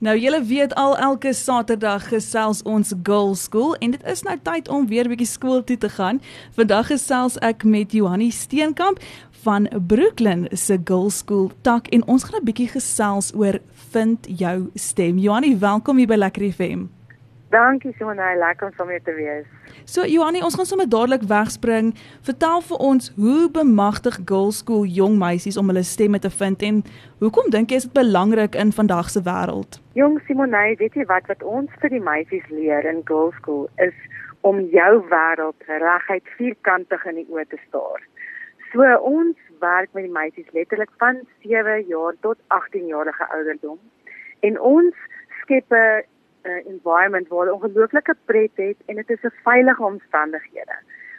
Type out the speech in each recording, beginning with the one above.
Nou julle weet al elke Saterdag gesels ons Girls School en dit is nou tyd om weer 'n bietjie skool toe te gaan. Vandag gesels ek met Johanni Steenkamp van Brooklyn se Girls School tak en ons gaan 'n bietjie gesels oor vind jou stem. Johanni, welkom hier by Lekker FM. Dankie Simone, lekker om saam met te wees. So Johanni, ons gaan sommer dadelik wegspring. Vertel vir ons hoe bemagtig Girls School jong meisies om hulle stemme te vind en hoekom dink jy is dit belangrik in vandag se wêreld? Jong Simone, weet jy wat wat ons vir die meisies leer in Girls School is om jou wêreld reguit vierkantig in die oë te staar. So ons werk met die meisies letterlik van 7 jaar tot 18 jarige ouderdom en ons skep 'n uh, environment waar hulle ongelooflike pret het en dit is 'n veilige omstandighede.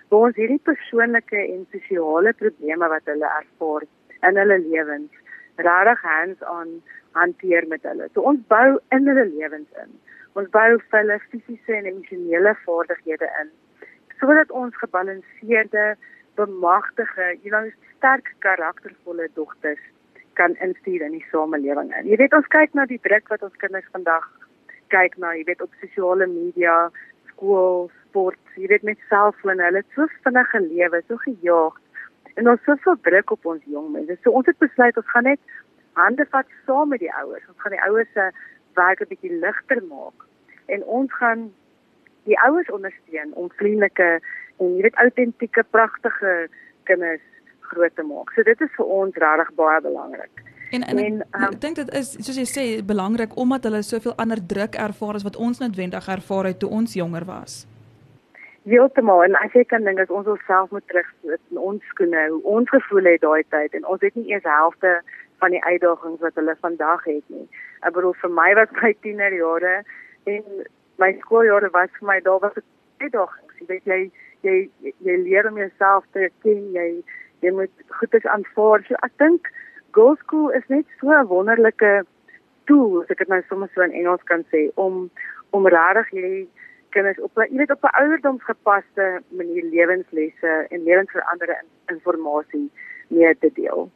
Waar ons hierdie persoonlike en sosiale probleme wat hulle ervaar in hulle lewens regtig hands-on hanteer met hulle. So ons bou in hulle lewens in. Ons bou vir hulle fisiese en emosionele vaardighede in sodat ons gebalanseerde, bemagtige, jy weet, sterk karaktervolle dogters kan instuur in die samelewing. Jy weet ons kyk na die druk wat ons kinders vandag kyk na, jy weet op sosiale media, skool, sport, jy weet met selfone, hulle het so vinnige lewe, so gejaag. En ons het soveel druk op ons jong mense. So ons het besluit ons gaan net hande vat saam met die ouers. Ons gaan die ouers se werk 'n bietjie ligter maak. En ons gaan die ouers ondersteun om vriendelike en jy weet autentieke, pragtige kinders groot te maak. So dit is vir ons regtig baie belangrik. En en, en um, ek dink dit is soos jy sê belangrik omdat hulle soveel ander druk ervaar as wat ons noodwendig ervaar het toe ons jonger was. Heeltemal en as jy kan dink as ons onsself moet terugsit in ons skoene, hoe ons gevoel het daai tyd en ons het nie eers helfte van die uitdagings wat hulle vandag het nie. Ek bedoel vir my was my tienerjare en my skooljare was vir my daar was 'n uitdaging. Jy weet jy jy jy leer om jouself te ken, jy jy moet goedes aanvaar. So ek dink Girls School is net so 'n wonderlike tool, as ek dit nou sommer so in Engels kan sê, om om regtig hierdie kinders op 'n jy weet op 'n ouderdomsgepaste manier lewenslesse en lewensveranderende inligting mee te deel.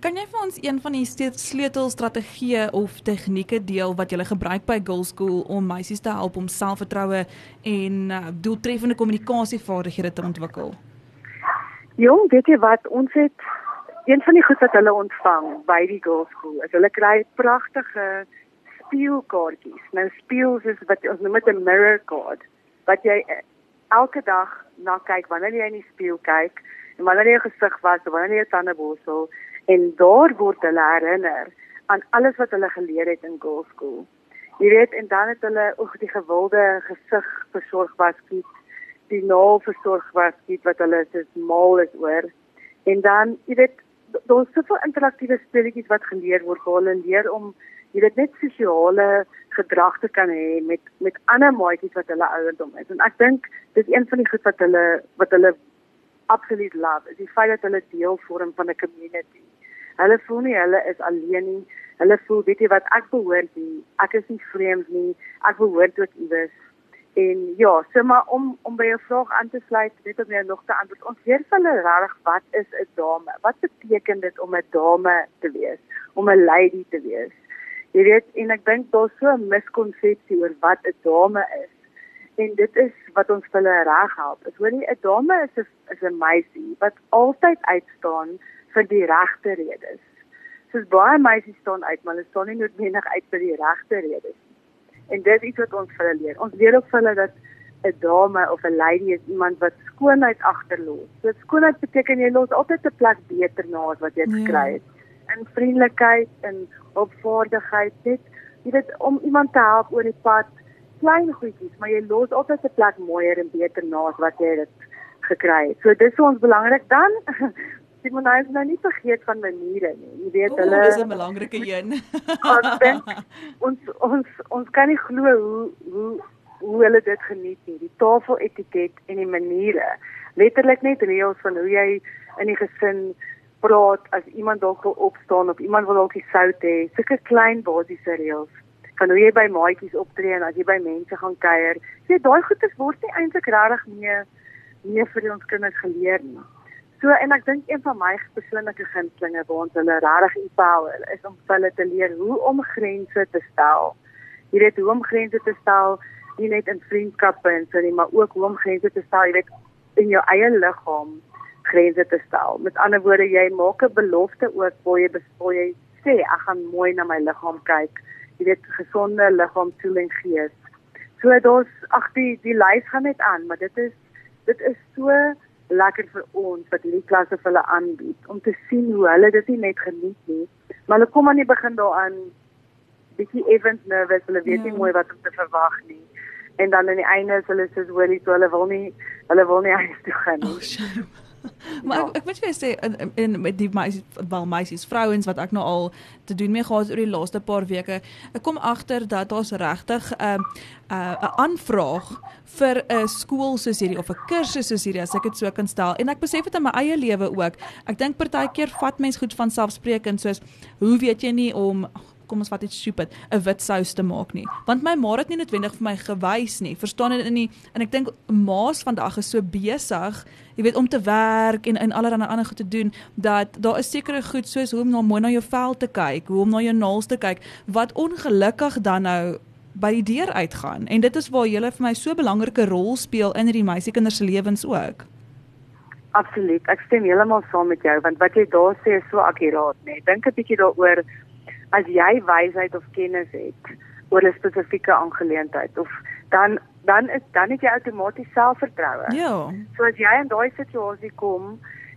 Kan jy vir ons een van die sleutelstrategieë of tegnieke deel wat jy gebruik by Girls School om meisies te help om selfvertroue en uh, doeltreffende kommunikasievaardighede te ontwikkel? Jong, weet jy wat ons het een van die goed wat hulle ontvang by die girls school is hulle kry pragtige speelkaartjies. Nou speels is wat ons noem met 'n mirror card wat jy elke dag na kyk wanneer jy in die spieël kyk en wanneer jy gesig was of wanneer jy tande borsel en daar word hulle herinner aan alles wat hulle geleer het in girls school. Jy weet en dan het hulle ook die gewilde gesig versorg was skiet die naal versorg was skiet wat hulle so mal is oor en dan jy weet daar's soveel interaktiewe speletjies wat geleer word waar hulle leer om jy weet net sosiale gedrag te kan hê met met ander maatjies wat hulle ouderdom is. En ek dink dis een van die goed wat hulle wat hulle absoluut love, is die feit dat hulle deel vorm van 'n community. Hulle voel nie hulle is alleen nie. Hulle voel weet jy wat ek behoort nie. Ek is nie vreemd nie. Ek behoort ook iewers. En ja, so maar om om by jou vraag aan te sluit, net om jou nog te antwoord. Ons leer hulle regtig wat is 'n dame? Wat beteken dit om 'n dame te wees? Om 'n lady te wees? Jy weet, en ek dink daar's so 'n miskonsepsie oor wat 'n dame is. En dit is wat ons hulle reg help. Ek hoor nie 'n dame is 'n is 'n meisie wat altyd uitstaan vir die regte redes. Soos baie meisies staan uit, maar hulle staan nie noodwendig uit vir die regte redes En dit is iets wat ons vir hulle leer. Ons leer ook vir hulle dat 'n dame of 'n lady is iemand wat skoonheid agterlos. So skoonheid beteken jy los altyd 'n plek beter na as wat jy ja. gekry het. In vriendelikheid en opvaardigheid, net jy weet om iemand te help oor die pad, klein goedjies, maar jy los altyd 'n plek mooier en beter na as wat jy dit gekry het. So dis vir ons belangrik dan Simon hy is nou nie vergeet van maniere nie. Jy weet oh, hulle Dis 'n belangrike een. ons ons ons kan nie glo hoe hoe hoe hulle dit geniet nie. Die tafeletiket en die maniere. Letterlik net reëls van hoe jy in die gesin praat as iemand dalk wil opstaan of iemand wil dalk die sout hê. Sulke klein basiese reëls van hoe jy by maatjies optree en as jy by mense gaan kuier. Jy daai goedes word nie eintlik regtig meer meer vir ons kinders geleer nie. So en ek dink een van my persoonlike gunstlinge waar ons hulle regtig empower is om hulle te leer hoe om grense te stel Jy weet hoe om grense te stel, nie net in vriendskappe en so nie, maar ook hoe om grense te stel, jy weet in jou eie liggaam grense te stel. Met ander woorde, jy maak 'n belofte ook waar jy bespoor jy sê ek gaan mooi na my liggaam kyk. Jy weet gesonde liggaam toe en gees. So daar's ag die die lys gaan net aan, maar dit is dit is so lekker vir ons wat hierdie klasse vir hulle aanbied om te sien hoe hulle dit nie net geniet nie, maar hulle kom aan die begin daaraan bietjie events nervous, hulle weet ja. nie mooi wat om te verwag nie. En dan aan die einde is hulle soos hoorie, so hulle wil nie hulle wil nie huis toe gaan nie. Oh, maar ja. ek, ek weet jy sê in, in met die meisies wel meisies vrouens wat ek nou al te doen mee gehad oor die laaste paar weke ek kom agter dat daar's regtig 'n uh, 'n uh, aanvraag vir 'n skool soos hierdie of 'n kursus soos hierdie as ek dit so kan stel en ek besef dit in my eie lewe ook ek dink partykeer vat mens goed van selfspreekend soos hoe weet jy nie om kom ons vat iets stupid, 'n wit sous te maak nie. Want my ma het nie noodwendig vir my gewys nie. Verstaan dit in die en ek dink ma's vandag is so besig, jy weet om te werk en in allerlei ander goed te doen dat daar is sekere goed soos hoe om na mooi na jou vel te kyk, hoe om na jou naels te kyk wat ongelukkig dan nou by die deur uitgaan. En dit is waar jy vir my so 'n belangrike rol speel in hierdie meisiekinders se lewens ook. Absoluut. Ek stem heeltemal saam met jou want wat jy daar sê is so akkuraat, nee. Dink 'n bietjie daaroor as jy wysheid of kennis het oor 'n spesifieke aangeleentheid of dan dan is dan het jy outomaties selfvertroue. Ja. So as jy in daai situasie kom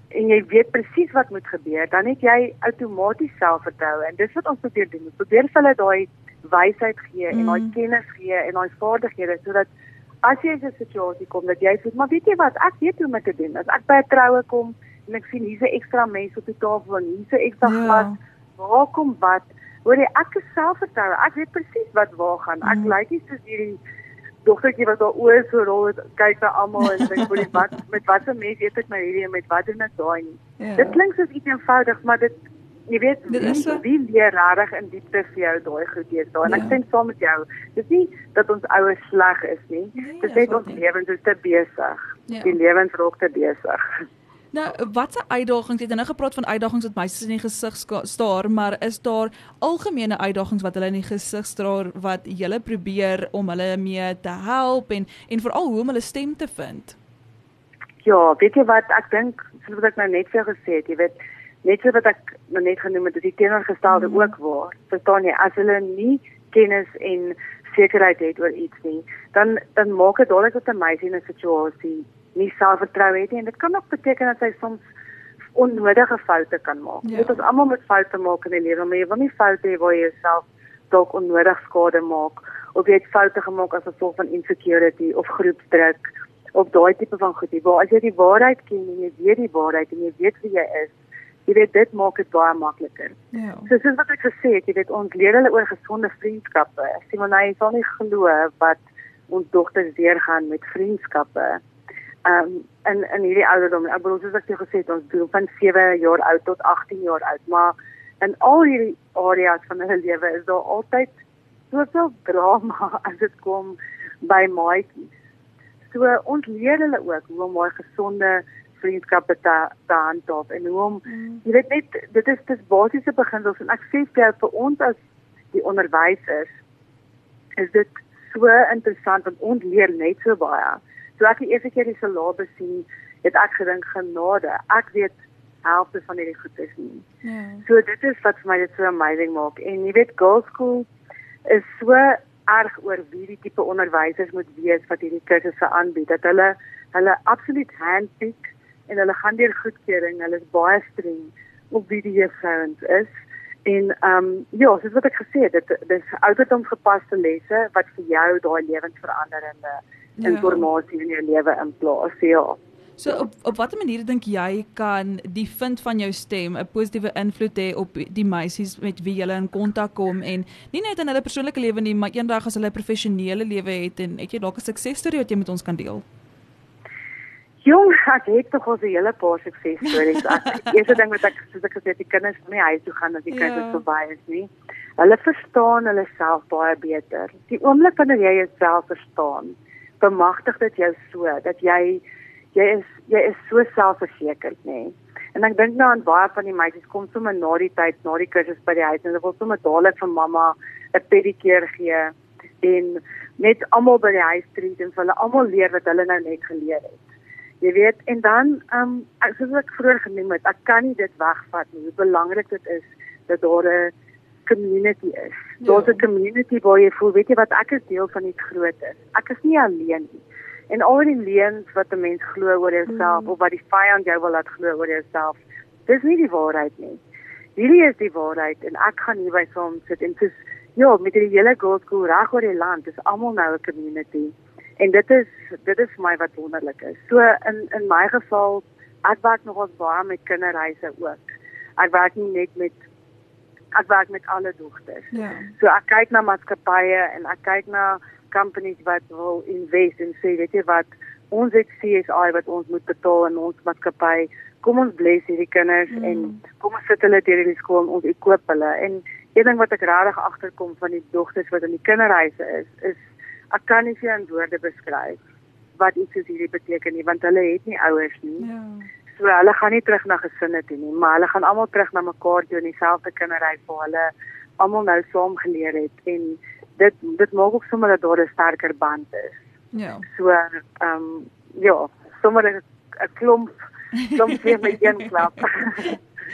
en jy weet presies wat moet gebeur, dan het jy outomaties selfvertroue en dis wat ons probeer doen. Ons probeer vir hulle daai wysheid gee mm. en daai kennis gee en daai vaardighede sodat as jy in 'n situasie kom dat jy sê, maar weet jy wat, ek weet hoe om dit te doen. As ek by 'n troue kom en ek sien hier's 'n ekstra mes op die tafel en hier's 'n ekstra ja. glas, waar kom wat? Hoor jy, ek is selfvertroue. Ek weet presies wat waar gaan. Ek mm. lyk nie soos hierdie dogtertjie wat daar oor so rol het, kyk na almal en dink oor die wat met watter mens eet ek my hierdie en met wat doen ek daai nie. Ja. Dit klink soos iets eenvoudig, maar dit jy weet dit is so wie leer regtig in diepte vir jou daai goed hier daai. En yeah. ek ja. sê saam met jou, dis nie dat ons ouers sleg is nie. Nee, dit is net ons lewens is te besig. Yeah. Die lewens raak te besig. Nou, watse uitdagings het jy nou gepraat van uitdagings wat meisies in die gesig staar, maar is daar algemene uitdagings wat hulle in die gesig staar wat jy probeer om hulle mee te help en en veral hoe om hulle stem te vind? Ja, weet jy wat ek dink, soos wat ek nou net vir gesê het, jy weet, net so wat ek nou net genoem het, dis die teenoorgestelde mm. ook waar. Verstaan jy, as hulle nie kennis en sekerheid het oor iets nie, dan dan maak dit dadelik dat 'n meisie in 'n situasie nie selfvertroue het nie en dit kan ook beteken dat hy soms onnodige foute kan maak. Ja. Dit is almal met foute maak in die lewe, maar jy wil nie foute hê waar jy jouself dalk onnodig skade maak of jy het foute gemaak as gevolg van insecurity of groepsdruk of daai tipe van goed. Waar as jy die waarheid ken en jy weet die waarheid en jy weet wie jy is, jy weet dit maak dit baie makliker. Ja. So soos wat ek gesê het, jy weet ons leer hulle oor gesonde vriendskappe. Simonai sal nie glo wat ons dogters deurgaan met vriendskappe um, in in hierdie ouderdom. Ek bedoel soos ek jou gesê het, ons doen van 7 jaar oud tot 18 jaar oud, maar in al hierdie areas van hulle lewe is daar altyd soveel drama as dit kom by maatjies. So ons leer hulle ook hoe om mooi gesonde vriendskappe te te handhaaf en hoe om mm. jy weet net dit is dis basiese beginsels en ek sê vir jou vir ons as die onderwysers is dit so interessant want ons leer net so baie toe ek die eerste keer die syllabe sien, het ek gedink genade. Ek weet helfte van hierdie goed is nie. Ja. So dit is wat vir my dit so amazing maak. En jy weet Girls School is so erg oor wie die tipe onderwysers moet wees wat hierdie kursusse aanbied. Dat hulle hulle absoluut handpick en hulle gaan deur goedkeuring. Hulle is baie streng op wie die juffrouens is. En ehm um, ja, soos wat ek gesê het, dit dis ouderdomsgepaste lesse wat vir jou daai lewensveranderende ja. informasie in jou lewe in plaas. Ja. So op op watter manier dink jy kan die vind van jou stem 'n positiewe invloed hê op die meisies met wie jy in kontak kom en nie net in hulle persoonlike lewe nie, maar eendag as hulle 'n professionele lewe het en het jy dalk 'n suksesstorie wat jy met ons kan deel? Jong, ek het tog al 'n hele paar suksesstories. Eerste ding wat ek soos ek gesê het, die kinders van my huis toe gaan as die ja. kinders verby is nie. Hulle verstaan hulle self baie beter. Die oomblik wanneer jy jouself verstaan, bemagtig dit jou so dat jy jy is jy is so selfversekerd nê. Nee. En ek dink nou aan baie van die meisies kom sommer na die tyd na die kursus by die huis en hulle wil sommer dadelik vir mamma 'n pedikeer gee en net almal by die huis treat en hulle almal leer wat hulle nou net geleer het. Jy weet, en dan ehm um, soos ek vroeër genoem het, ek kan nie dit wegvat nie. Hoe belangrik dit is dat daar 'n community is. Ja. Daar's 'n community waar jy voel, weet jy wat, ek is deel van iets groter. Ek is nie alleen nie. En al die leuns wat 'n mens glo oor jouself mm. of wat die vyand jou wil laat glo oor jouself, dis nie die waarheid nie. Hierdie is die waarheid en ek gaan hier by saam sit en dis ja, met die hele God school reg oor die land, dis almal nou 'n community. En dit is dit is vir my wat wonderlik is. So in in my geval, ek werk nogals baie met kinderreise ook. Ek werk nie net met ek werk met alle dogters. Ja. So ek kyk na maatskappye en ek kyk na companies wat wil invest en sê weet jy wat ons het CSI wat ons moet betaal in ons maatskappy kom ons bless hierdie kinders mm. en kom ons sit hulle deur die skool en ons ekoop hulle en een ding wat ek regtig agterkom van die dogters wat in die kinderhuise is is ek kan nie vir in woorde beskryf wat iets soos hierdie beteken nie want hulle het nie ouers nie ja so hulle gaan nie terug na gesinne toe nie maar hulle gaan almal terug na mekaar toe in dieselfde kinderhuis waar hulle almal nou saam geleer het en dit dit maak ook sommer dat daar 'n sterker band is. Ja. So ehm um, ja, sommer 'n klomp klomp weer met een klap.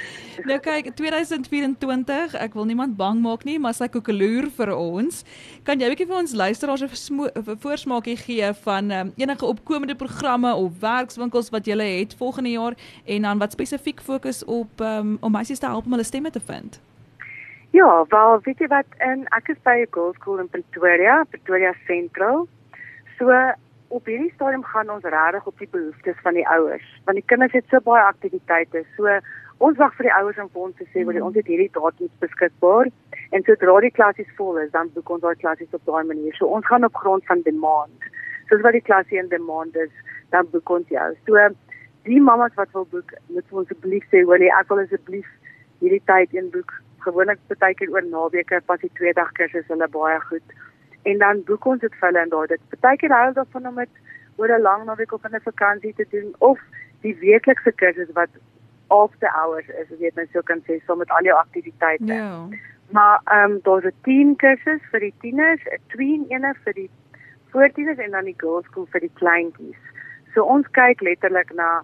nou kyk 2024, ek wil niemand bang maak nie, maar sy koekeloer vir ons. Kan jy 'n bietjie vir ons luisteraars 'n voorsmaakie gee van um, enige opkomende programme of werkswinkels wat jy het volgende jaar en dan wat spesifiek fokus op um, om meisies te help om hulle stemme te vind? Ja, wel, weet jy wat, in ek is by 'n girls school in Pretoria, Pretoria Central. So op hierdie stadium gaan ons regtig op die behoeftes van die ouers, want die kinders het so baie aktiwiteite. So ons wag vir die ouers om vir ons te sê wat mm. ons het hierdie datums beskikbaar en sodra die klassies vol is, dan boek ons daai klassies op daai manier. So ons gaan op grond van demand. Soos wat die klasie in demand is, dan boek ons jou. So die mamas wat wil boek, moet ons asseblief sê, "Wil jy ek wil asseblief hierdie tyd in boek gewoonlik baie keer oor naweke pas die twee dag kursus hulle baie goed. En dan boek ons dit vir hulle en daai dit baie keer hou daarvan om dit oor 'n lang naweek of 'n vakansie te doen of die weeklikse kursus wat after hours is, as jy net so kan sê, so met al jou aktiwiteite. Ja. Maar ehm um, daar's 'n teen kursus vir die tieners, 'n tween ene vir die voortieners en dan die girls school vir die kleintjies. So ons kyk letterlik na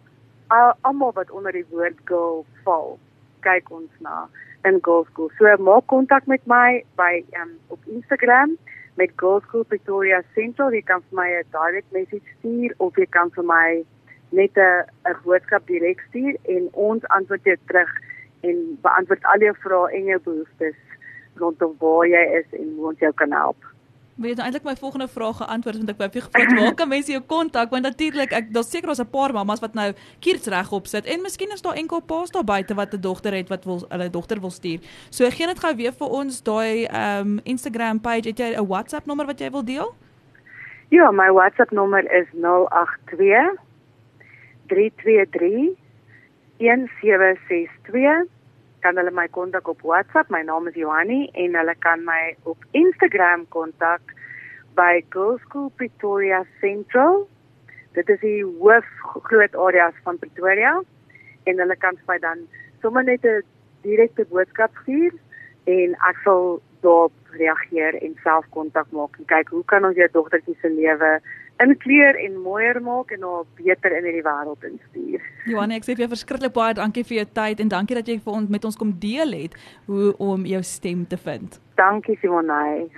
almal wat onder die woord girl val. Kyk ons na in Girls School. So maak kontak met my by um, op Instagram met Girls School Pretoria Central. Jy kan vir my 'n direct message stuur of jy kan vir my net 'n 'n boodskap direk stuur en ons antwoord jou terug en beantwoord al jou vrae en jou behoeftes rondom waar jy is en hoe ons jou kan help. Wil jy nou eintlik my volgende vraag geantwoord want ek wou vir gevra waar kan mense jou kontak want natuurlik ek daar seker ons 'n paar mammas wat nou kiers regop sit en miskien is daar enkel paas daar buite wat 'n dogter het wat wil hulle dogter wil stuur. So gee net gou weer vir ons daai um Instagram page het jy 'n WhatsApp nommer wat jy wil deel? Ja, my WhatsApp nommer is 082 323 1762 kan hulle my kontak op WhatsApp. My naam is Johanni en hulle kan my op Instagram kontak by Girls School Pretoria Central. Dit is die hoof groot areas van Pretoria en hulle kan vir my dan sommer net 'n direkte boodskap stuur en ek sal daarop reageer en self kontak maak en kyk hoe kan ons jou dogtertjie se lewe inkleer en mooier maak en haar beter in hierdie wêreld instuur. Johan, ek sê vir jou verskriklik baie dankie vir jou tyd en dankie dat jy vir ons met ons kom deel het hoe om jou stem te vind. Dankie Simonai.